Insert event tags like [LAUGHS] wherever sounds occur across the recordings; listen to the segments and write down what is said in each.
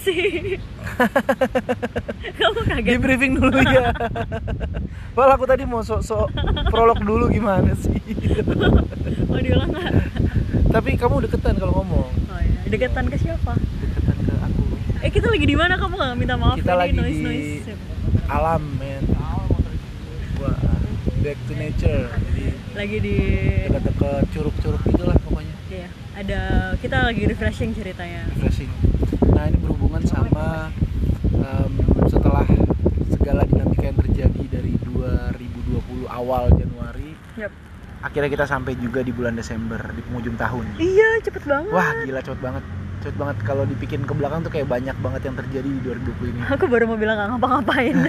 versi [LAUGHS] kamu Di kaget briefing dulu [LAUGHS] ya. Well aku tadi mau sok-sok prolog dulu gimana sih? mau diulang nggak Tapi kamu deketan kalau ngomong. oh iya deketan ke siapa Deketan ke aku. eh kita lagi di mana kamu nggak minta maaf Kita ini lagi noise di noise alam, men. Wah, back to nature. Jadi lagi di dekat-dekat curug-curug gitulah pokoknya. Iya, ada kita lagi refreshing ceritanya. refreshing. Nah ini berhubungan sama em, setelah segala dinamika yang terjadi dari 2020 awal Januari, Yap. akhirnya kita sampai juga di bulan Desember di penghujung tahun. Iya, cepet banget. Wah gila cepet banget, cepet banget. Kalau dipikirin ke belakang tuh kayak banyak banget yang terjadi di 2020 ini. Aku baru mau bilang nggak ngapa-ngapain. [LAUGHS]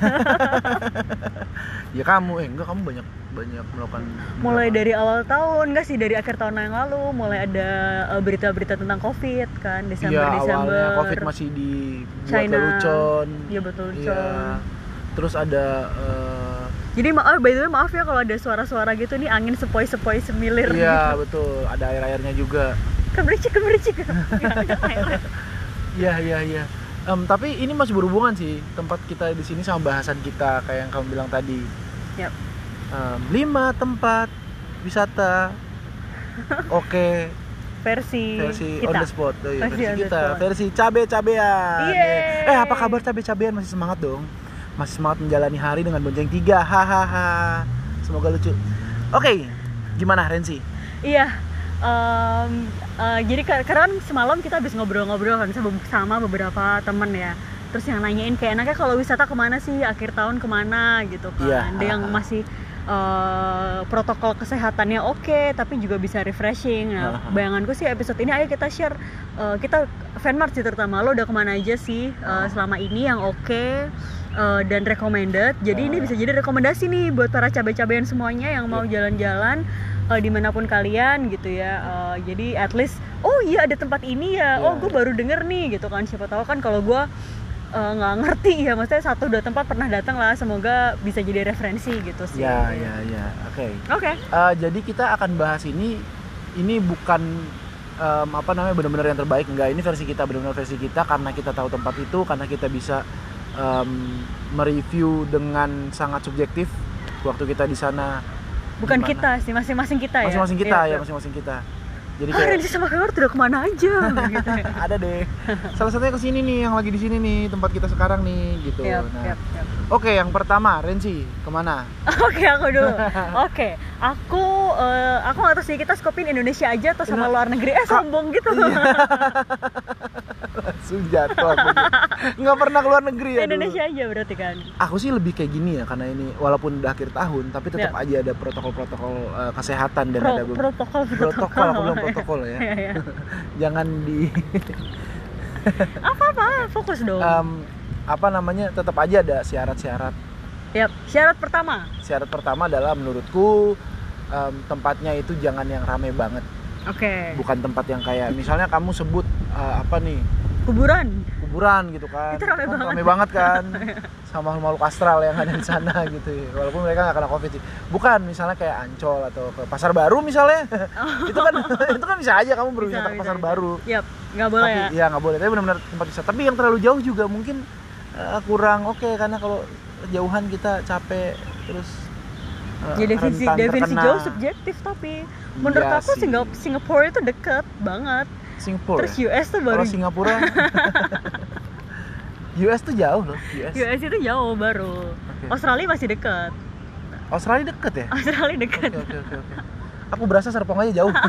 Ya kamu, eh enggak kamu banyak banyak melakukan. mulai melakukan- dari awal tahun, enggak sih dari akhir tahun yang lalu, mulai ada eh, berita-berita tentang COVID kan, Desember Iya Desember. awalnya COVID masih dibuat China. lelucon. Iya betul, Iya. Con. Terus ada eh, Jadi maaf, by the way maaf ya kalau ada suara-suara gitu nih angin sepoi-sepoi semilir. Iya gitu. betul, ada air airnya juga. Kemericik kemericik. [LAUGHS] Iya iya iya. Em, tapi ini masih berhubungan sih tempat kita di sini sama bahasan kita kayak yang kamu bilang tadi. Yap. Em, lima tempat wisata. [LAUGHS] Oke, Versi, versi kita. on the spot. Oh, iya, Versi versi, kita, spot. versi cabe-cabean. Yeay. Eh, apa kabar cabe-cabean? Masih semangat dong. Masih semangat menjalani hari dengan bonceng tiga. Hahaha. Semoga lucu. Oke, gimana Rensi? Iya. Em, eh, jadi karena kan semalam kita habis ngobrol-ngobrol kan sama- sama beberapa temen ya. Terus yang nanyain kayak enaknya kalau wisata ke mana sih akhir tahun ke mana gitu kan. Iya, Ada yang ah, masih eh, protokol kesehatannya oke tapi juga bisa refreshing. Nah, Ah, ah. bayanganku sih episode ini ayo kita share eh, kita fanmart sih terutama lo udah ke mana aja sih Ah. selama ini yang oke eh, dan recommended. Jadi ini Ah. bisa jadi rekomendasi nih buat para cabai-cabean semuanya yang mau jalan-jalan eh, di mana pun kalian gitu ya. Eh, jadi at least oh iya ada tempat ini ya. Oh Iya. gue baru denger nih gitu kan. Siapa tahu kan kalau gue eh, nggak ngerti ya. Maksudnya satu dua tempat pernah datang lah. Semoga bisa jadi referensi gitu sih. Ya ya ya. Oke. oke. Jadi kita akan bahas ini ini bukan em, apa namanya benar-benar yang terbaik. Enggak ini versi kita benar-benar versi kita. Karena kita tahu tempat itu karena kita bisa em, mereview dengan sangat subjektif waktu kita di sana bukan gimana. kita sih masing-masing kita ya masing-masing kita Iya, ya masing-masing kita jadi ah kayak Renzi sama Kawar udah ke mana aja [LAUGHS] gitu ya. ada deh salah satunya ke sini nih yang lagi di sini nih tempat kita sekarang nih gitu Yap, nah yap, yap. oke yang pertama Renzi ke mana [LAUGHS] Oke aku dulu. [LAUGHS] Oke, aku eh, aku nggak tahu sih kita skopin Indonesia aja atau sama Nah, luar negeri. Eh sombong gitu. Langsung jatuh aku nggak pernah keluar negeri ya dulu. Indonesia aja berarti kan. aku sih lebih kayak gini ya karena ini walaupun udah akhir tahun tapi tetap Ya. aja ada protokol-protokol eh, kesehatan dan Pro- ada protokol protokol aku bilang [LAUGHS] protokol ya Iya, iya. [LAUGHS] jangan di [LAUGHS] Apa apa fokus dong. em, apa namanya tetap aja ada syarat-syarat Yap, syarat pertama. syarat pertama adalah menurutku em, tempatnya itu jangan yang rame banget Oke. bukan tempat yang kayak misalnya kamu sebut eh, apa nih Kuburan. kuburan gitu kan Itu rame Kan banget. rame banget kan [LAUGHS] sama makhluk astral yang ada di sana [LAUGHS] gitu ya. walaupun mereka nggak kena covid sih bukan misalnya kayak ancol atau ke pasar baru misalnya [LAUGHS] itu kan itu kan bisa aja kamu berwisata ke pasar bisa. baru Yap, nggak boleh tapi ya. iya nggak boleh tapi benar-benar tempat wisata tapi yang terlalu jauh juga mungkin eh, kurang oke karena kalau jauhan kita capek terus Jadi definisi definisi terkena. jauh subjektif tapi menurut Iya aku sih. Singapura, Singapura itu deket banget. Singapura Terus? US tuh baru kalau Singapura [LAUGHS] US tuh jauh loh US US itu jauh baru. Oke. Australia masih deket. Australia deket ya Australia deket. oke oke oke oke aku berasa Serpong aja jauh [LAUGHS]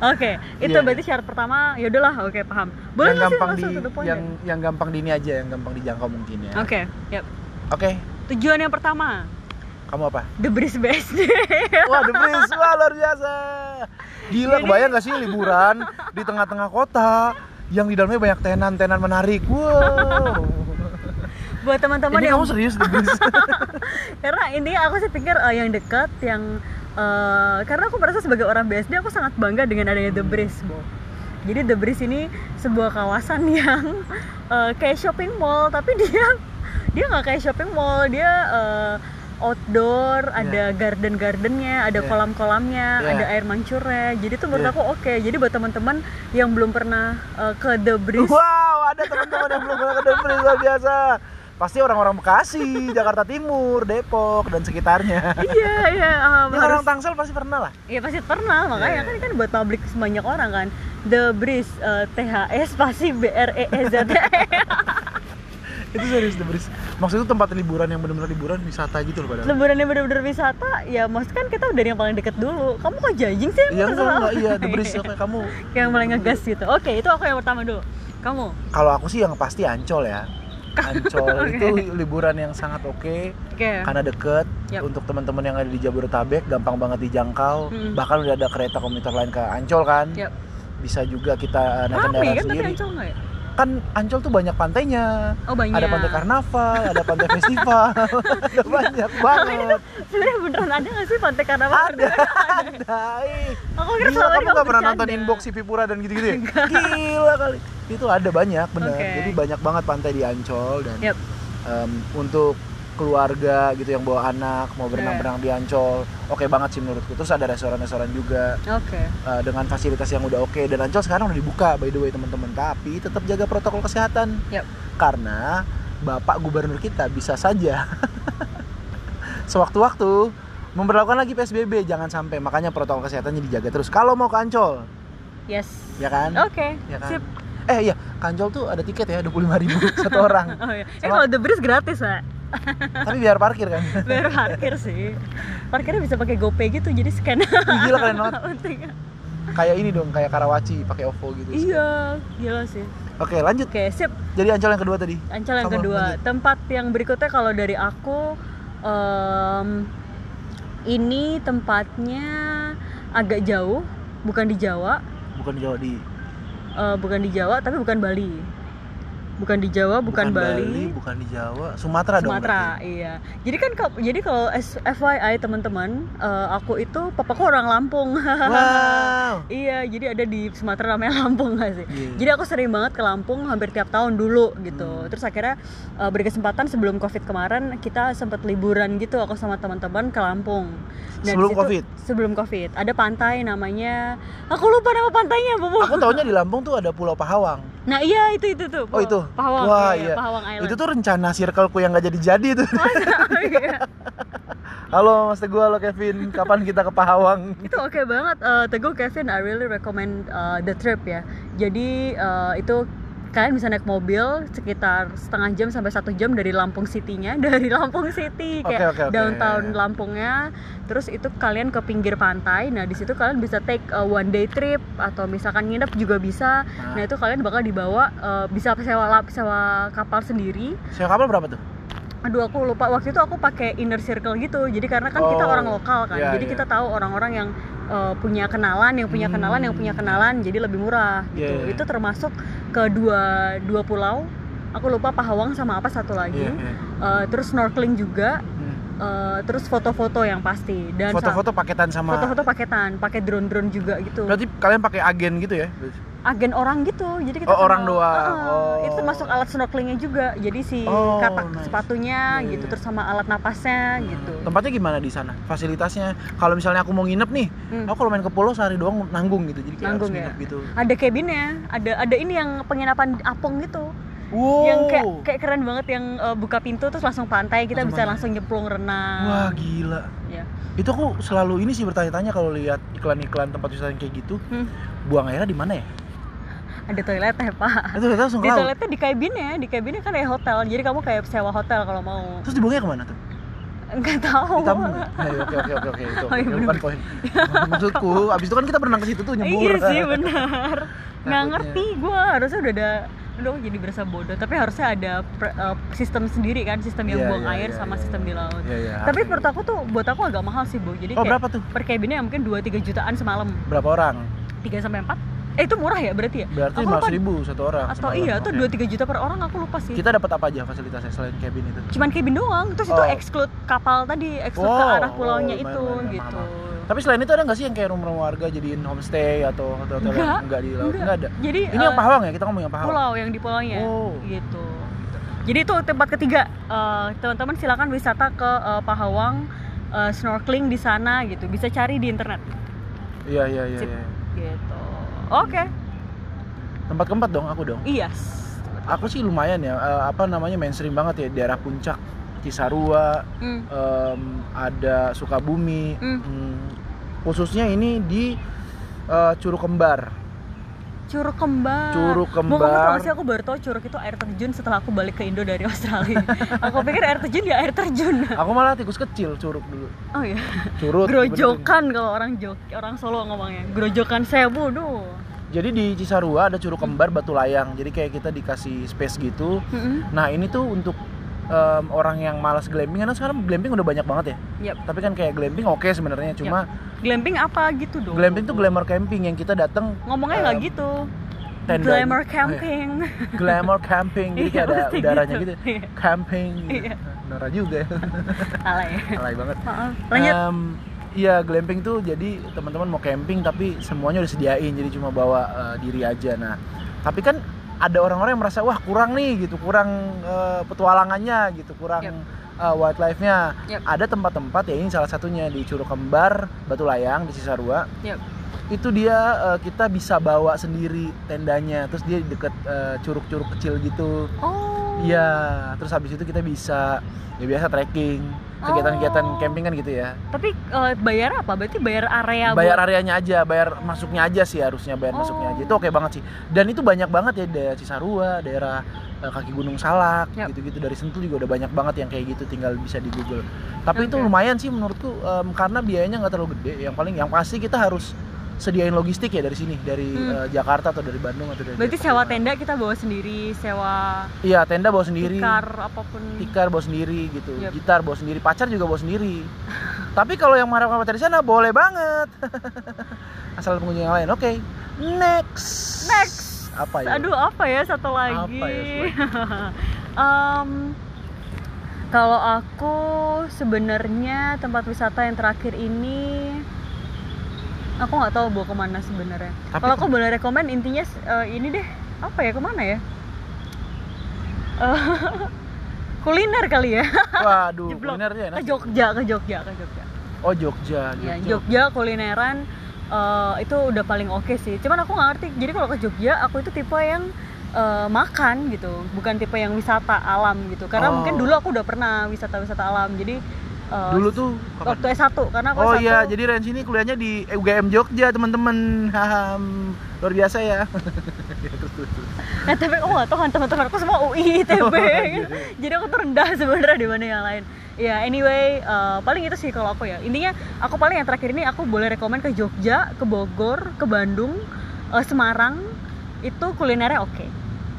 Oke, itu Iya, berarti syarat pertama. Ya udahlah, oke paham. Boleh yang gampang di yang ya? yang gampang di ini aja yang gampang dijangkau mungkin ya Oke, yap. oke Tujuan yang pertama, kamu apa The Breeze BSD. wah The Breeze wah luar biasa gila kebayang gak sih liburan di tengah-tengah kota yang di dalamnya banyak tenan-tenan menarik. Wow. Buat teman-teman ini yang kamu serius Breeze [LAUGHS] karena intinya aku sih pikir eh, yang dekat yang eh, karena aku merasa sebagai orang BSD aku sangat bangga dengan adanya The Breeze, Bo. Jadi The Breeze ini sebuah kawasan [LAUGHS] yang eh, kayak shopping mall tapi dia dia nggak kayak shopping mall, dia eh, outdoor, ada garden-gardennya, ada Iya. kolam-kolamnya, Iya. ada air mancurnya. Jadi tuh menurut Iya. aku oke. Jadi buat teman-teman yang belum pernah uh, ke The Breeze, Wow, ada teman-teman yang belum pernah ke Denver luar biasa. Pasti orang-orang Bekasi, [LAUGHS] Jakarta Timur, Depok dan sekitarnya. iya iya um, Yang harus orang Tangsel pasti pernah lah. Iya pasti pernah, makanya Iya. kan kan buat publik banyak orang kan. The Breeze uh, THS pasti B R E E Z. [LAUGHS] Itu serius The Breeze. Maksudnya itu tempat liburan yang benar-benar liburan wisata gitu loh padahal. Lebarannya bener-bener wisata, ya maksud kan kita dari yang paling deket dulu. Kamu kok judging sih? Iya enggak, enggak, iya The Breeze oke kamu. yang paling ngegas gitu. Oke, itu aku yang pertama dulu. Kamu? Kalau aku sih yang pasti Ancol ya. Ancol [LAUGHS] Oke. itu liburan yang sangat oke Oke. karena deket Yap. untuk teman-teman yang ada di Jabodetabek gampang banget dijangkau Mm. bahkan udah ada kereta komuter lain ke Ancol kan Yap. bisa juga kita naik Rame kendaraan kan tapi sendiri Ancol nggak ya? Kan Ancol tuh banyak pantainya Oh banyak. ada pantai karnaval ada pantai festival ada [LAUGHS] banyak banget Sebenarnya beneran ada nggak sih pantai karnaval? ada ada ih. Aku kira Gila, kamu gak pernah nonton inbox si Pipura dan gitu-gitu ya? Gila kali itu ada banyak bener Oke. jadi banyak banget pantai di Ancol dan Yap. em, untuk keluarga gitu yang bawa anak mau berenang-berenang di Ancol oke banget sih menurutku terus ada restoran-restoran juga Oke. eh, dengan fasilitas yang udah oke dan Ancol sekarang udah dibuka by the way teman-teman tapi tetap jaga protokol kesehatan Yap. karena bapak gubernur kita bisa saja [LAUGHS] sewaktu-waktu memperlakukan lagi PSBB jangan sampai makanya protokol kesehatannya dijaga terus kalau mau ke Ancol Yes. ya kan Oke. ya kan Sip. eh iya ke Ancol tuh ada tiket ya 25.000 ribu [LAUGHS] satu orang Oh iya. Eh kalau The Breeze gratis, Pak. Tapi biar parkir kan Bayar parkir sih. Parkirnya bisa pakai GoPay gitu, jadi scan. Gila keren banget [LAUGHS] kayak ini dong kayak Karawaci pakai OVO gitu Iya, gila sih. oke lanjut Oke, sip. jadi Ancol yang kedua tadi Ancol yang Kamu kedua. lanjut. Tempat yang berikutnya kalau dari aku em, ini tempatnya agak jauh, bukan di Jawa, bukan di Jawa di eh, bukan di Jawa tapi bukan Bali. Bukan di Jawa, bukan, Bali. bukan di Jawa Sumatera, dong Sumatera, iya. Jadi kan jadi kalau FYI teman-teman, eh, aku itu papaku orang Lampung. wow [LAUGHS] iya, jadi ada di Sumatera namanya Lampung nggak sih? Iya. Jadi aku sering banget ke Lampung hampir tiap tahun dulu gitu. Hmm. Terus akhirnya eh, berkesempatan sebelum Covid kemarin kita sempat liburan gitu aku sama teman-teman ke Lampung. Nah, di Sebelum situ- Covid? Sebelum Covid. Ada pantai namanya aku lupa nama pantainya, Bobo. aku taunya di [LAUGHS] Lampung tuh ada Pulau Pahawang Nah, iya itu itu tuh. oh itu Pahawang. wah iya, iya Pahawang Island. itu tuh rencana circleku yang gak jadi-jadi tuh Iya. [LAUGHS] halo Mas Teguh halo Kevin kapan kita ke Pahawang itu oke banget Eh, Teguh Kevin I really recommend uh, the trip ya jadi eh, itu kalian bisa naik mobil sekitar setengah jam sampai satu jam dari Lampung City-nya [LAUGHS] dari Lampung City kayak oke, oke. downtown Lampungnya. Terus itu kalian ke pinggir pantai. Nah di situ kalian bisa take a one day trip atau misalkan nginep juga bisa. Nah. nah itu kalian bakal dibawa eh, bisa sewa lap sewa kapal sendiri. Sewa kapal berapa tuh Aduh aku lupa waktu itu aku pakai inner circle gitu. Jadi karena kan kita Oh, orang lokal kan. iya, jadi iya. kita tahu orang-orang yang uh, punya kenalan, yang punya Hmm. kenalan, yang punya kenalan, jadi lebih murah gitu. Iya, iya. Itu termasuk ke dua dua pulau. Aku lupa Pahawang sama apa satu lagi. Iya, iya. Uh, terus snorkeling juga. Uh, terus foto-foto yang pasti dan foto-foto paketan sama foto-foto paketan, pakai drone-drone juga gitu. berarti kalian pakai agen gitu ya Agen orang gitu. Jadi kita Oh, orang doang. Uh-uh. Oh. Itu termasuk alat snorkelingnya juga. Jadi si Oh, kapak nice. sepatunya Iya, gitu, iya. terus sama alat napasnya gitu. tempatnya gimana di sana fasilitasnya kalau misalnya aku mau nginep nih Hmm. aku kalau main ke pulau sehari doang nanggung gitu jadi kayak Nanggung harus ya? nginep gitu Ada cabinnya, ada ada ini yang penginapan apung gitu. wow Yang kayak kayak keren banget yang uh, buka pintu terus langsung pantai, kita Langsung bisa pantai. langsung nyemplung renang. wah gila Ya. itu aku selalu ini sih bertanya-tanya kalau lihat iklan-iklan tempat wisata yang kayak gitu Hmm. buang airnya di mana ya Ada toiletnya, Pak. itu kita langsung Di toiletnya di cabinnya, di cabinnya kan kayak hotel. Jadi kamu kayak sewa hotel kalau mau. terus dibuangnya ke mana tuh Enggak tahu. di nggak? Ayo, oke oke oke oke itu Oh, iya, bukan poin maksudku abis itu kan kita berenang ke situ tuh nyebur Iya sih benar. Nggak ngerti gue harusnya udah ada Aduh jadi berasa bodoh Tapi harusnya ada pre- eh, sistem sendiri kan Sistem yang Iya, buang iya, air iya, sama iya, sistem di iya. laut Iya, iya, Tapi menurut aku tuh buat aku agak mahal sih Bu Jadi oh kayak berapa tuh per cabinnya mungkin 2-3 jutaan semalam berapa orang 3 sampai 4 Eh itu murah ya berarti ya? berarti lima ribu satu orang Atau semalam. iya tuh Oke. 2-3 juta per orang aku lupa sih kita dapat apa aja fasilitasnya selain cabin itu Cuman cabin doang Terus itu Oh. exclude kapal tadi Exclude ke Oh, arah pulaunya oh, itu lumayan, lumayan, gitu Tapi selain itu ada nggak sih yang kayak rumah warga jadiin homestay atau hotel hotel Enggak, enggak di laut? enggak. Enggak ada. Jadi Ini yang eh, Pahawang ya? Kita ngomong yang Pahawang. pulau yang di pulaunya Oh. gitu Jadi itu tempat ketiga. Eh, teman-teman silakan wisata ke eh, Pahawang, eh, snorkeling di sana gitu. Bisa cari di internet. Iya iya iya. Iya. Gitu. Oke. Tempat keempat dong aku dong. Iya. Aku sih lumayan ya. eh, apa namanya mainstream banget ya daerah puncak, Cisarua, Hmm. em, ada Sukabumi. Hmm. Hmm, khususnya ini di eh, Curug Kembar. Curug kembar. Curug Mau kamu Kembar. tau sih aku baru tau curug itu air terjun setelah aku balik ke Indo dari Australia. [LAUGHS] aku pikir air terjun ya air terjun. Aku malah tikus kecil curug dulu. Oh iya. Curut. Grojokan kalau orang Jog orang Solo ngomongnya. Grojokan sewu duh. Jadi di Cisarua ada Curug Kembar Batu Layang. Jadi kayak kita dikasih space gitu. Mm-mm. Nah ini tuh untuk em, orang yang malas glamping karena sekarang glamping udah banyak banget ya. Yap. Tapi kan kayak glamping oke sebenarnya. Cuma Glamping apa gitu dong? glamping tuh glamour camping yang kita datang Ngomongnya nggak em, gitu. tenda- Glamour Oh, iya. camping. [LAUGHS] glamour camping jadi Iya, kayak ada pasti udaranya gitu. gitu. Iya. Camping. Iya. Nora juga ya. [LAUGHS] Alay. Alay banget. Maaf. Lanjut. Em, Iya glamping tuh jadi teman-teman mau camping tapi semuanya udah sediain jadi cuma bawa eh, diri aja. Nah tapi kan ada orang-orang yang merasa wah kurang nih gitu kurang eh, petualangannya gitu kurang Yep. eh, wildlife-nya. Yep. Ada tempat-tempat ya ini salah satunya di Curug Kembar, Batu Layang di Cisarua. Yap. Itu dia eh, kita bisa bawa sendiri tendanya. Terus dia di deket eh, curug-curug kecil gitu. Oh. Iya, terus habis itu kita bisa ya biasa trekking, kegiatan-kegiatan Oh. camping kan gitu ya. Tapi eh, bayar apa? Berarti bayar area bayar buat- areanya aja, bayar masuknya aja sih harusnya bayar Oh. masuknya aja. Itu oke banget sih. Dan itu banyak banget ya daerah Cisarua, daerah eh, kaki Gunung Salak, Yap. gitu-gitu dari Sentul juga udah banyak banget yang kayak gitu tinggal bisa di Google. Tapi itu Oke. lumayan sih menurutku em, karena biayanya nggak terlalu gede. Yang paling yang pasti kita harus sediain logistik ya dari sini, dari Hmm. eh, Jakarta atau dari Bandung atau dari Berarti Depok. sewa tenda kita bawa sendiri, sewa Iya, tenda bawa sendiri. tikar apa pun. tikar bawa sendiri gitu, Yap. gitar bawa sendiri, pacar juga bawa sendiri. [LAUGHS] Tapi kalau yang marah pacar di sana boleh banget. [LAUGHS] Asal pengunjung yang lain. Oke. Next. Next. Apa ya? Aduh, apa ya satu lagi? Apa ya, [LAUGHS] kalau aku sebenarnya tempat wisata yang terakhir ini aku nggak tahu bawa ke mana sebenarnya. Kalau aku boleh rekomend intinya eh, ini deh apa ya ke mana ya? Eh, [LAUGHS] kuliner kali ya. Waduh, Jeblok. kulinernya enak. Ke Jogja, ke Jogja, ke Jogja. Oh, Jogja. Ya, Jogja. Jogja kulineran eh, itu udah paling oke sih. Cuman aku nggak ngerti. Jadi kalau ke Jogja, aku itu tipe yang eh, makan gitu, bukan tipe yang wisata alam gitu. Karena Oh. mungkin dulu aku udah pernah wisata-wisata alam. Jadi eh, Dulu tuh kapan? waktu S1 karena aku Oh S1 iya, jadi Rens ini kuliahnya di UGM Jogja, teman-teman. Luar biasa ya. Ya. Nah, tapi aku nggak tahu kan teman-teman aku semua UI, ITB. Oh, iya. gitu. Jadi aku tuh rendah sebenarnya dibanding yang lain. Ya anyway, eh, paling itu sih kalau aku ya. Intinya aku paling yang terakhir ini aku boleh rekomend ke Jogja, ke Bogor, ke Bandung, eh, Semarang. Itu kulinernya oke.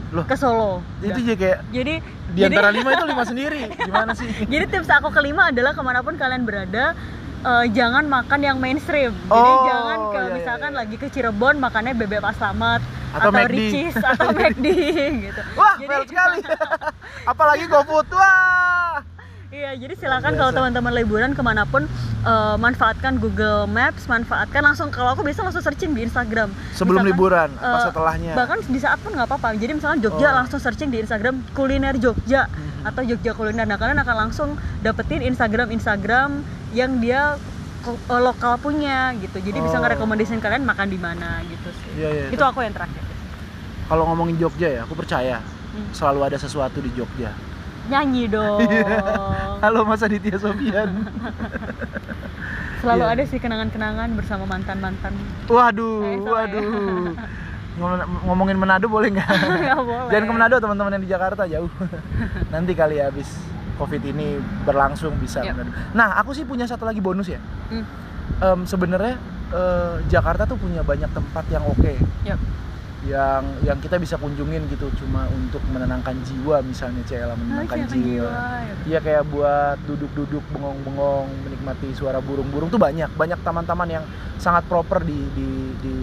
Loh, Ke Solo. Itu jadi kayak Jadi di antara lima itu [LAUGHS] lima sendiri. Gimana sih? jadi tips aku kelima adalah ke mana pun kalian berada eh, jangan makan yang mainstream. Jadi Oh, jangan ke iya, iya, misalkan iya. lagi ke Cirebon makannya bebek Pak Slamet Atau atau. Ricis atau [LAUGHS] McD gitu. Wah, Jadi- [LAUGHS] sekali. Apalagi GoFood. Wah. Iya, jadi silakan Biasa. kalau teman-teman liburan ke mana pun eh, manfaatkan Google Maps, manfaatkan langsung kalau aku biasa langsung searching di Instagram. Sebelum Misalkan, liburan, apa eh, setelahnya? Bahkan di saat pun nggak apa-apa. Jadi misalkan Jogja Oh. langsung searching di Instagram kuliner Jogja Mhm. atau Jogja kuliner. Nah kalian akan langsung dapetin Instagram Instagram yang dia eh, lokal punya gitu. Jadi bisa Oh. ngerekomendasiin kalian makan di mana gitu sih. Iya, iya. Itu aku yang terakhir. Kalau ngomongin Jogja ya, aku percaya Hmm. selalu ada sesuatu di Jogja. Nyanyi dong. [LAUGHS] Halo Mas Aditya Sofian. Selalu Iya. ada sih kenangan-kenangan bersama mantan-mantan. Waduh, Eh, ya. waduh. [LAUGHS] Ngom- Ngomongin Manado boleh nggak? Nggak [LAUGHS] boleh. Jangan ke Manado teman-teman yang di Jakarta jauh. Nanti kali ya habis Covid ini berlangsung bisa. Yap. Manado. Nah, aku sih punya satu lagi bonus ya. Hmm. Em, Sebenarnya eh, Jakarta tuh punya banyak tempat yang oke. Yap. Yang yang kita bisa kunjungin gitu cuma untuk menenangkan jiwa misalnya Cela menenangkan Menyenangkan jiwa ya. Iya kayak buat duduk-duduk bengong-bengong menikmati suara burung-burung tuh banyak banyak taman-taman yang sangat proper di di di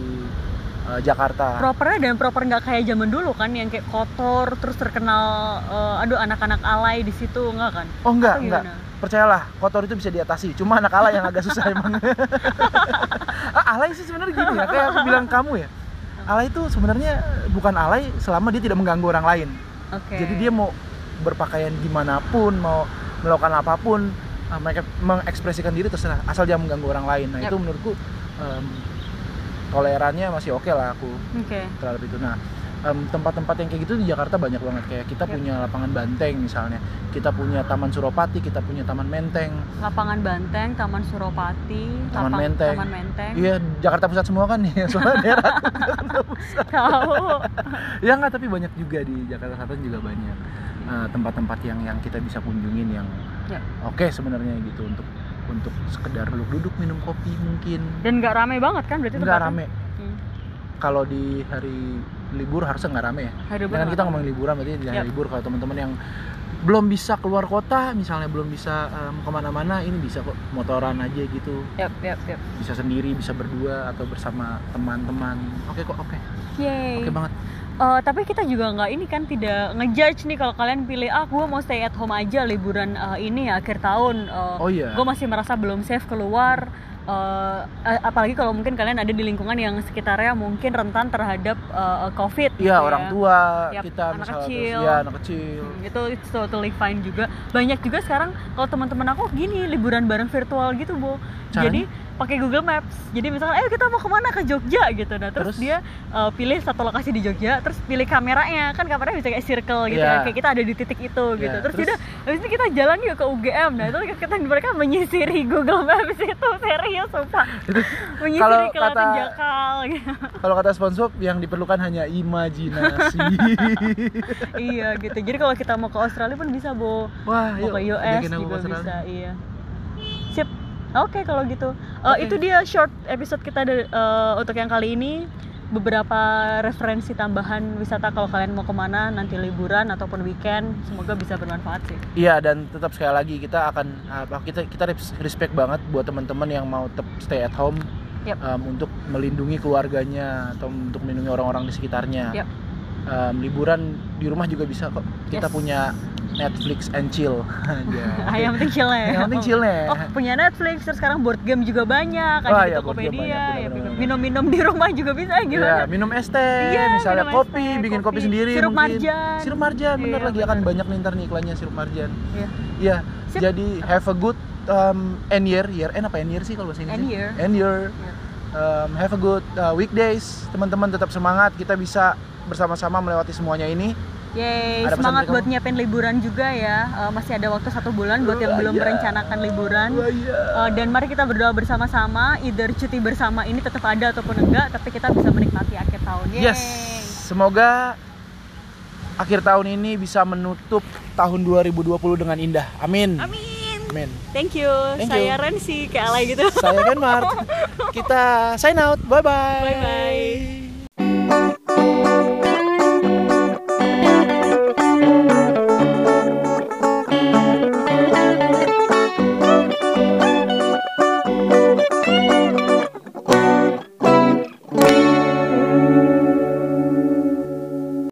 uh, Jakarta. Propernya dan proper nggak kayak zaman dulu kan yang kayak kotor terus terkenal eh, aduh anak-anak alay di situ enggak kan? oh enggak gimana? Percayalah, kotor itu bisa diatasi. Cuma anak alay yang agak susah emang. [LAUGHS] ah, alay sih sebenarnya gini ya, kayak aku bilang kamu ya. Alay itu sebenarnya bukan alay selama dia tidak mengganggu orang lain. Oke. Jadi dia mau berpakaian gimana pun mau melakukan apa pun uh, mereka mengekspresikan diri terserah asal jangan mengganggu orang lain nah Yap. itu menurutku em, tolerannya masih oke lah aku oke terhadap itu nah em, tempat-tempat yang kayak gitu di Jakarta banyak banget. Kayak kita Yap. punya lapangan banteng misalnya. Kita punya taman Suropati kita punya taman Menteng. Lapangan Banteng Taman Suropati Taman lapang- Menteng. Taman Menteng. Iya Jakarta Pusat semua kan ya soalnya [LAUGHS] daerah tahu. Ya nggak tapi banyak juga di Jakarta Selatan juga banyak uh, tempat-tempat yang yang kita bisa kunjungin yang Ya. oke sebenarnya gitu untuk untuk sekedar duduk-duduk minum kopi mungkin. Dan nggak rame banget kan berarti nggak rame. Hmm. kalau di hari libur harusnya nggak rame ya libur kita nggak ngomongin liburan berarti di hari Yap. libur kalau teman-teman yang belum bisa keluar kota misalnya belum bisa um, ke mana-mana ini bisa kok motoran aja gitu Yap, yap, yap. bisa sendiri bisa berdua atau bersama teman-teman oke kok oke Yay. oke banget Eh, tapi kita juga nggak ini kan tidak ngejudge nih kalau kalian pilih ah gue mau stay at home aja liburan eh, ini ya akhir tahun. oh iya Gue masih merasa belum safe keluar. Eh, eh, apalagi kalau mungkin kalian ada di lingkungan yang sekitarnya mungkin rentan terhadap eh, COVID. gitu iya ya. orang tua Yap, kita anak misalnya terus- kecil. iya anak kecil Hmm, itu it's totally fine juga. Banyak juga sekarang kalau teman-teman aku gini liburan bareng virtual gitu, Bu. Jadi pakai Google Maps. Jadi misalkan, ayo kita mau ke mana ke Jogja gitu. Nah terus, Terus? dia uh, pilih satu lokasi di Jogja, terus pilih kameranya. Kan kameranya bisa kayak circle gitu Iya. ya. Kayak kita ada di titik itu gitu. Iya, Terus, terus? udah, habis itu kita jalan yuk ke UGM. Nah itu kita mereka menyisiri Google Maps itu serius sumpah. [LAUGHS] menyisiri Kalau kata- jakal gitu. kalau kata sponsor yang diperlukan hanya imajinasi [LAUGHS] iya gitu. Jadi kalau kita mau ke Australia pun bisa, Bu. wah mau yuk ke US juga bisa iya oke kalau gitu Oke. itu dia short episode kita eh, untuk yang kali ini beberapa referensi tambahan wisata kalau kalian mau ke mana nanti liburan ataupun weekend semoga bisa bermanfaat sih Iya dan tetap sekali lagi kita akan kita kita res- respect banget buat teman-teman yang mau tetap stay at home Yap. um, untuk melindungi keluarganya atau untuk melindungi orang-orang di sekitarnya. Yap. Um, liburan di rumah juga bisa kok. Kita Yes. punya Netflix and chill. [LAUGHS] Aja. [LAUGHS] yang penting chillnya ya. Yang penting chillnya. oh punya Netflix terus sekarang board game juga banyak ada Wah, di iya, board game Tokopedia banyak, ya minum-minum di rumah juga bisa Ya, gimana minum es teh, Iya, misalnya kopi, teh, bikin kopi, kopi. sendiri Sirup mungkin. marjan. Sirup marjan, bener Iya, lagi akan bener. banyak nih ntar nih iklannya sirup marjan. Iya. Iya, jadi have a good um, end year, year end apa end year sih kalau bahasa Inggris? End year. End year. Um, have a good uh, weekdays, teman-teman tetap semangat, kita bisa bersama-sama melewati semuanya ini. Yeay, Ada semangat buat kamu? nyiapin liburan juga ya. Eh, masih ada waktu satu bulan buat yang Wah, belum iya. merencanakan liburan. Eh, dan mari kita berdoa bersama-sama, either cuti bersama ini tetap ada ataupun enggak, tapi kita bisa menikmati akhir tahun. Yeay. Yes, semoga akhir tahun ini bisa menutup tahun 2020 dengan indah. Amin. Amin. Amin. Thank you. Thank Saya you. Rensi kayak gitu. Saya Ken Mart. Kita sign out. Bye bye. Bye-bye.